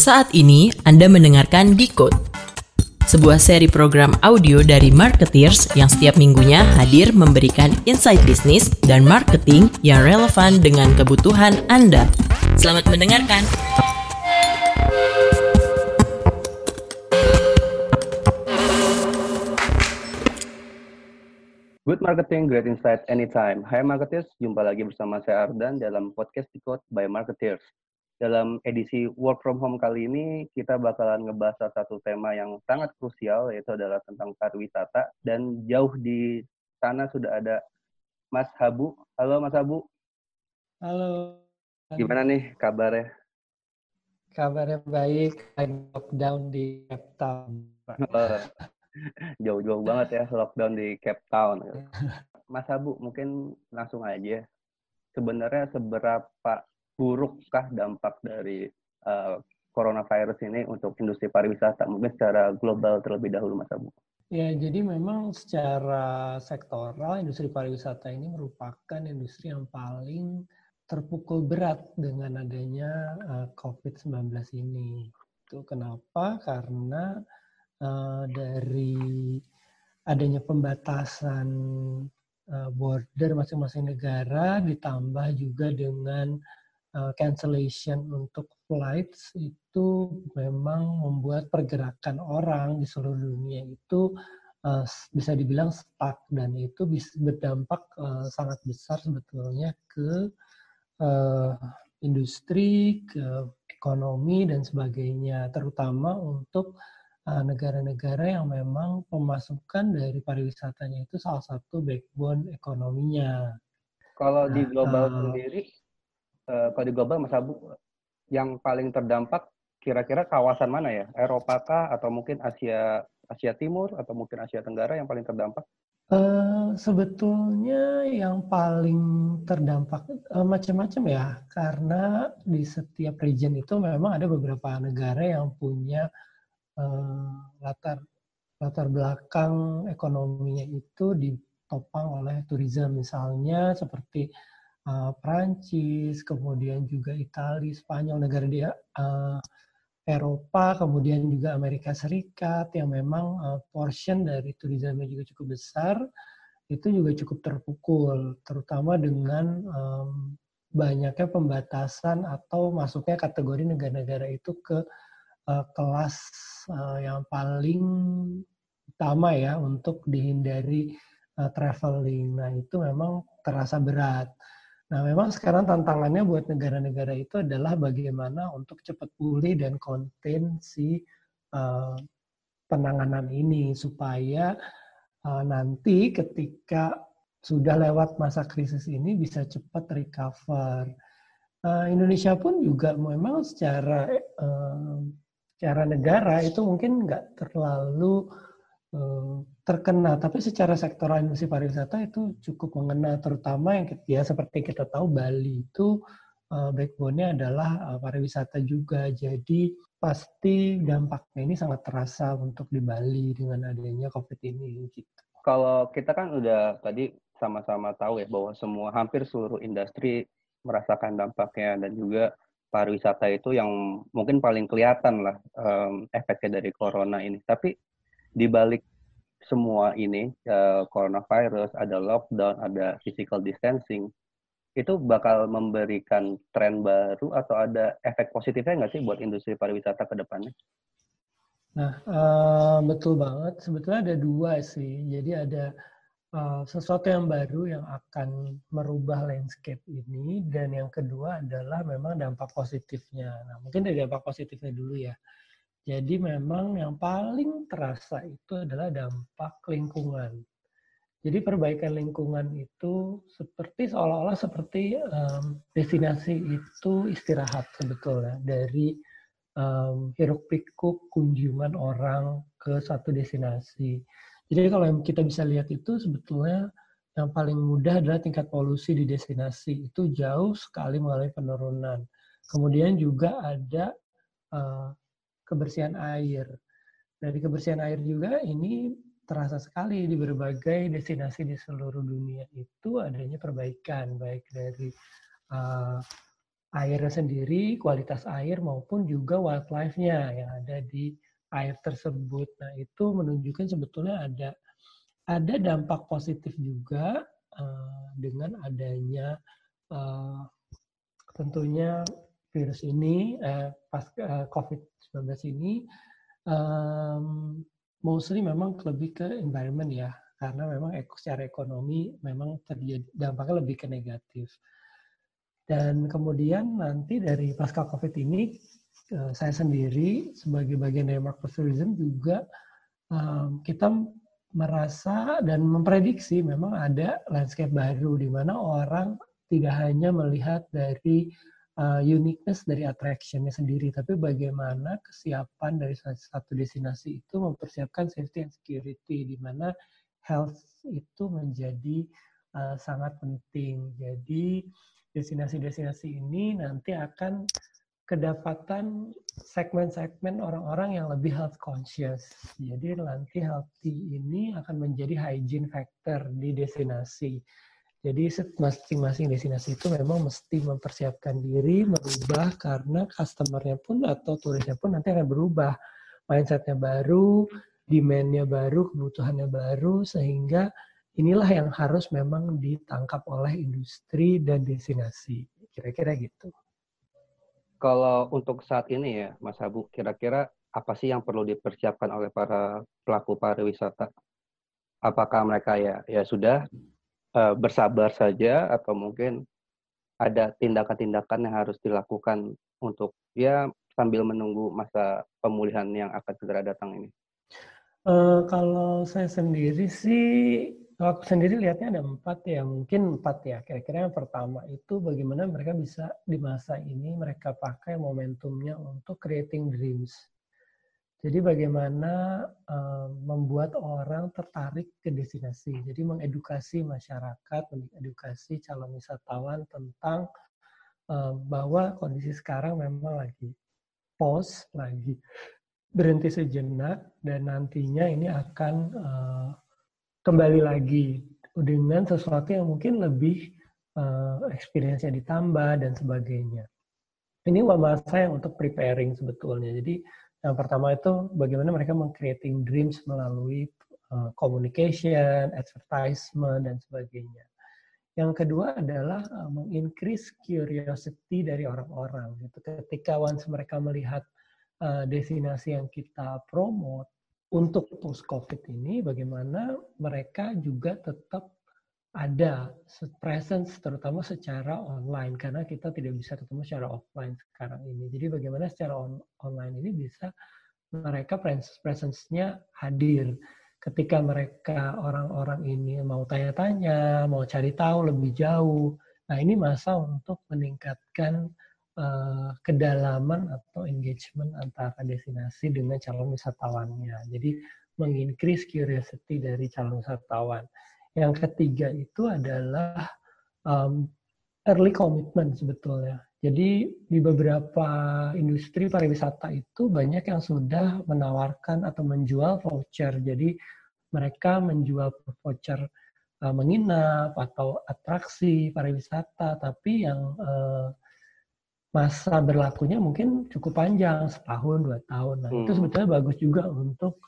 Saat ini Anda mendengarkan Decode, sebuah seri program audio dari marketeers yang setiap minggunya hadir memberikan insight bisnis dan marketing yang relevan dengan kebutuhan Anda. Selamat mendengarkan. Good marketing, great insight anytime. Hai marketers, jumpa lagi bersama saya Ardan dalam podcast Decode by Marketeers. Dalam edisi work from home kali ini, kita bakalan ngebahas satu tema yang sangat krusial, yaitu adalah tentang pariwisata. Dan jauh di sana sudah ada Mas Habu. Halo Mas Habu. Halo. Gimana nih kabarnya? Kabarnya baik, lockdown di Cape Town. Jauh-jauh banget ya lockdown di Cape Town. Mas Habu, mungkin langsung aja. Sebenarnya seberapa burukkah dampak dari uh, coronavirus ini untuk industri pariwisata? Mungkin secara global terlebih dahulu, Mas Abu. Ya, jadi memang secara sektoral industri pariwisata ini merupakan industri yang paling terpukul berat dengan adanya uh, COVID-19 ini. Itu kenapa? Karena uh, dari adanya pembatasan uh, border masing-masing negara ditambah juga dengan uh, cancellation untuk flights itu memang membuat pergerakan orang di seluruh dunia itu uh, bisa dibilang stuck dan itu bisa berdampak uh, sangat besar sebetulnya ke uh, industri, ke ekonomi dan sebagainya, terutama untuk negara-negara yang memang pemasukan dari pariwisatanya itu salah satu backbone ekonominya. Kalau di global uh, sendiri, kalau di global Mas Abu, yang paling terdampak kira-kira kawasan mana ya? Eropa kah atau mungkin Asia Asia Timur atau mungkin Asia Tenggara yang paling terdampak? Uh, sebetulnya yang paling terdampak uh, macam-macam ya, karena di setiap region itu memang ada beberapa negara yang punya uh, latar latar belakang ekonominya itu ditopang oleh turisme misalnya seperti uh, Prancis, kemudian juga Italia, Spanyol, negara dia uh, Eropa, kemudian juga Amerika Serikat yang memang uh, portion dari turisme juga cukup besar, itu juga cukup terpukul, terutama dengan banyaknya pembatasan atau masuknya kategori negara-negara itu ke kelas yang paling utama ya untuk dihindari traveling. Nah itu memang terasa berat. Nah, memang sekarang tantangannya buat negara-negara itu adalah bagaimana untuk cepat pulih dan konten si uh, penanganan ini supaya uh, nanti ketika sudah lewat masa krisis ini bisa cepat recover. Uh, Indonesia pun juga memang secara uh, secara negara itu mungkin nggak terlalu terkena, tapi secara sektoral industri pariwisata itu cukup mengena, terutama yang ya seperti kita tahu Bali itu uh, backbone-nya adalah uh, pariwisata juga, jadi pasti dampaknya ini sangat terasa untuk di Bali dengan adanya COVID ini. Gitu. Kalau kita kan udah tadi sama-sama tahu ya bahwa semua hampir seluruh industri merasakan dampaknya dan juga pariwisata itu yang mungkin paling kelihatan lah um, efeknya dari corona ini. Tapi di balik semua ini uh, coronavirus, ada lockdown, ada physical distancing, itu bakal memberikan tren baru atau ada efek positifnya nggak sih buat industri pariwisata ke depannya? Nah, uh, betul banget. Sebetulnya ada dua sih. Jadi ada uh, sesuatu yang baru yang akan merubah landscape ini, dan yang kedua adalah memang dampak positifnya. Nah, mungkin dari dampak positifnya dulu ya. Jadi memang yang paling terasa itu adalah dampak lingkungan. Jadi perbaikan lingkungan itu seperti seolah-olah seperti um, destinasi itu istirahat sebetulnya dari um, hiruk pikuk kunjungan orang ke satu destinasi. Jadi kalau yang kita bisa lihat itu sebetulnya yang paling mudah adalah tingkat polusi di destinasi itu jauh sekali mengalami penurunan. Kemudian juga ada uh, kebersihan air. Dari kebersihan air juga ini terasa sekali di berbagai destinasi di seluruh dunia itu adanya perbaikan baik dari uh, airnya sendiri, kualitas air maupun juga wildlife-nya yang ada di air tersebut. Nah, itu menunjukkan sebetulnya ada ada dampak positif juga uh, dengan adanya uh, tentunya virus ini uh, pas uh, COVID-19 ini um, mostly memang lebih ke environment ya karena memang secara ekonomi memang terjadi dampaknya lebih ke negatif. Dan kemudian nanti dari pasca COVID ini eh, saya sendiri sebagai bagian dari market tourism juga kita merasa dan memprediksi memang ada landscape baru di mana orang tidak hanya melihat dari uh, uniqueness dari attractionnya sendiri, tapi bagaimana kesiapan dari satu destinasi itu mempersiapkan safety and security, di mana health itu menjadi uh, sangat penting. Jadi destinasi-destinasi ini nanti akan kedapatan segmen-segmen orang-orang yang lebih health conscious. Jadi nanti healthy ini akan menjadi hygiene factor di destinasi. Jadi masing-masing destinasi itu memang mesti mempersiapkan diri, merubah karena customer-nya pun atau turisnya pun nanti akan berubah. Mindset-nya baru, demand-nya baru, kebutuhannya baru, sehingga inilah yang harus memang ditangkap oleh industri dan destinasi. Kira-kira gitu. Kalau untuk saat ini ya, Mas Abu, kira-kira apa sih yang perlu dipersiapkan oleh para pelaku pariwisata? Apakah mereka ya ya sudah uh, bersabar saja atau mungkin ada tindakan-tindakan yang harus dilakukan untuk ya sambil menunggu masa pemulihan yang akan segera datang ini? Uh, kalau saya sendiri sih, kalau aku sendiri lihatnya ada empat ya, mungkin empat ya. Kira-kira yang pertama itu bagaimana mereka bisa di masa ini mereka pakai momentumnya untuk creating dreams. Jadi bagaimana uh, membuat orang tertarik ke destinasi. Jadi mengedukasi masyarakat, mengedukasi calon wisatawan tentang uh, bahwa kondisi sekarang memang lagi pause, lagi berhenti sejenak dan nantinya ini akan uh, kembali lagi dengan sesuatu yang mungkin lebih uh, experience-nya ditambah dan sebagainya. Ini masa yang untuk preparing sebetulnya. Jadi yang pertama itu bagaimana mereka meng-creating dreams melalui uh, communication, advertisement, dan sebagainya. Yang kedua adalah uh, meng-increase curiosity dari orang-orang. Gitu. Ketika once mereka melihat uh, destinasi yang kita promote untuk post-COVID ini, bagaimana mereka juga tetap ada presence terutama secara online karena kita tidak bisa ketemu secara offline sekarang ini. Jadi bagaimana secara on, online ini bisa mereka presence-nya hadir ketika mereka orang-orang ini mau tanya-tanya, mau cari tahu lebih jauh. Nah, ini masa untuk meningkatkan uh, kedalaman atau engagement antara destinasi dengan calon wisatawannya. Jadi mengincrease curiosity dari calon wisatawan. Yang ketiga itu adalah um, early commitment sebetulnya. Jadi di beberapa industri pariwisata itu banyak yang sudah menawarkan atau menjual voucher. Jadi mereka menjual voucher uh, menginap atau atraksi pariwisata, tapi yang uh, masa berlakunya mungkin cukup panjang, setahun, dua tahun. Nah, hmm. itu sebetulnya bagus juga untuk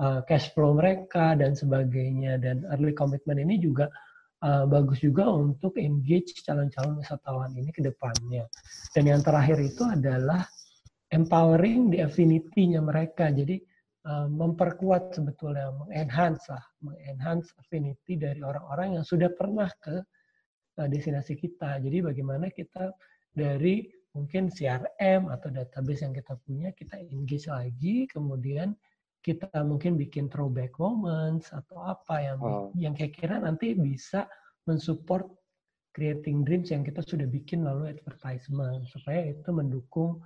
uh, cash flow mereka dan sebagainya dan early commitment ini juga uh, bagus juga untuk engage calon-calon wisatawan ini ke depannya. Dan yang terakhir itu adalah empowering the affinity-nya mereka. Jadi uh, memperkuat sebetulnya, mengenhance lah, mengenhance affinity dari orang-orang yang sudah pernah ke destinasi kita. Jadi bagaimana kita dari mungkin CRM atau database yang kita punya kita engage lagi, kemudian kita mungkin bikin throwback moments atau apa yang oh. yang kira-kira nanti bisa mensupport creating dreams yang kita sudah bikin lalu advertisement supaya itu mendukung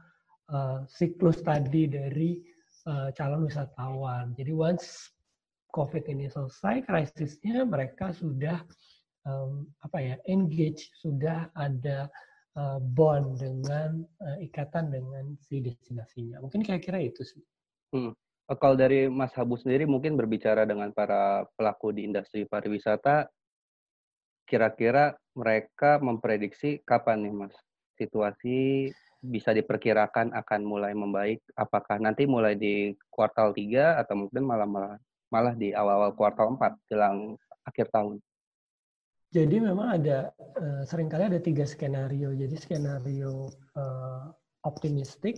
uh, siklus tadi dari uh, calon wisatawan. Jadi once COVID ini selesai, krisisnya mereka sudah um, apa ya engage, sudah ada uh, bond dengan uh, ikatan dengan si destinasinya. Mungkin kira-kira itu sih. Hmm. Eh, kalau dari Mas Habu sendiri mungkin berbicara dengan para pelaku di industri pariwisata, kira-kira mereka memprediksi kapan nih Mas situasi bisa diperkirakan akan mulai membaik? Apakah nanti mulai di kuartal 3 atau mungkin malah malah malah di awal-awal kuartal 4 jelang akhir tahun? Jadi memang ada uh, sering kali ada tiga skenario. Jadi skenario uh, optimistik,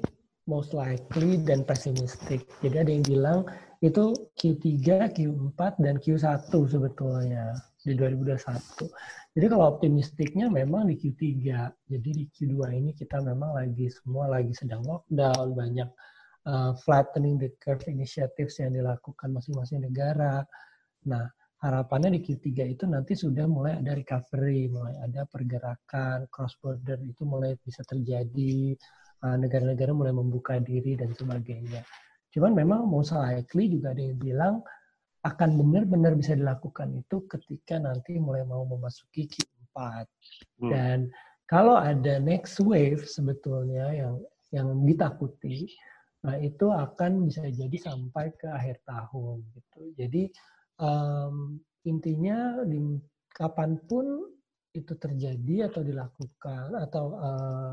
most likely, dan pesimistik. Jadi ada yang bilang itu Q3, Q4, dan Q1 sebetulnya di 2021. Jadi kalau optimistiknya memang di Q3. Jadi di Q2 ini kita memang lagi semua lagi sedang lockdown, banyak uh, flattening the curve initiatives yang dilakukan masing-masing negara. Nah, harapannya di Q3 itu nanti sudah mulai ada recovery, mulai ada pergerakan cross border itu mulai bisa terjadi, uh, negara-negara mulai membuka diri dan sebagainya. Cuman memang most likely juga ada yang bilang akan benar-benar bisa dilakukan itu ketika nanti mulai mau memasuki Q4. Hmm. Dan kalau ada next wave sebetulnya yang yang ditakuti, nah itu akan bisa jadi sampai ke akhir tahun gitu. Jadi um, intinya di kapan pun itu terjadi atau dilakukan atau uh,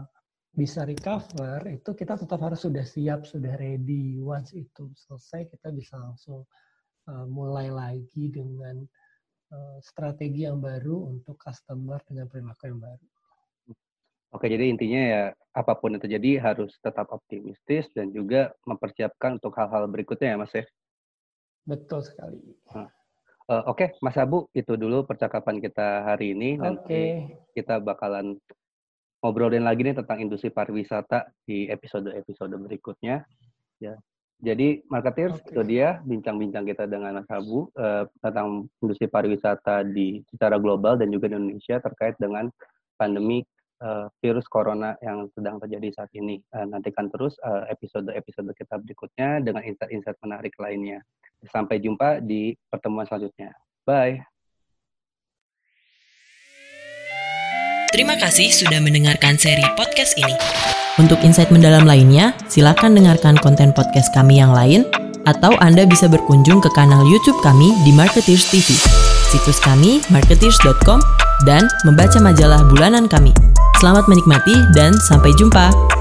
bisa recover itu kita tetap harus sudah siap sudah ready once itu selesai kita bisa langsung uh, mulai lagi dengan uh, strategi yang baru untuk customer dengan perilaku yang baru. Oke, jadi intinya ya apa pun yang terjadi harus tetap optimistis dan juga mempersiapkan untuk hal-hal berikutnya ya Mas ya. Betul sekali. Nah. Uh, Oke, okay, Mas Abu, itu dulu percakapan kita hari ini. Okay. kita bakalan ngobrolin lagi nih tentang industri pariwisata di episode-episode berikutnya. Ya. Jadi marketeers okay. itu dia bincang-bincang kita dengan Mas Abu uh, tentang industri pariwisata di secara global dan juga di Indonesia terkait dengan pandemi uh, virus corona yang sedang terjadi saat ini. Uh, nantikan terus episode-episode kita berikutnya dengan insight-insight menarik lainnya. Sampai jumpa di pertemuan selanjutnya. Bye. Terima kasih sudah mendengarkan seri podcast ini. Untuk insight mendalam lainnya, silakan dengarkan konten podcast kami yang lain, atau Anda bisa berkunjung ke kanal YouTube kami di Marketeers TV, situs kami marketeers.com, dan membaca majalah bulanan kami. Selamat menikmati dan sampai jumpa.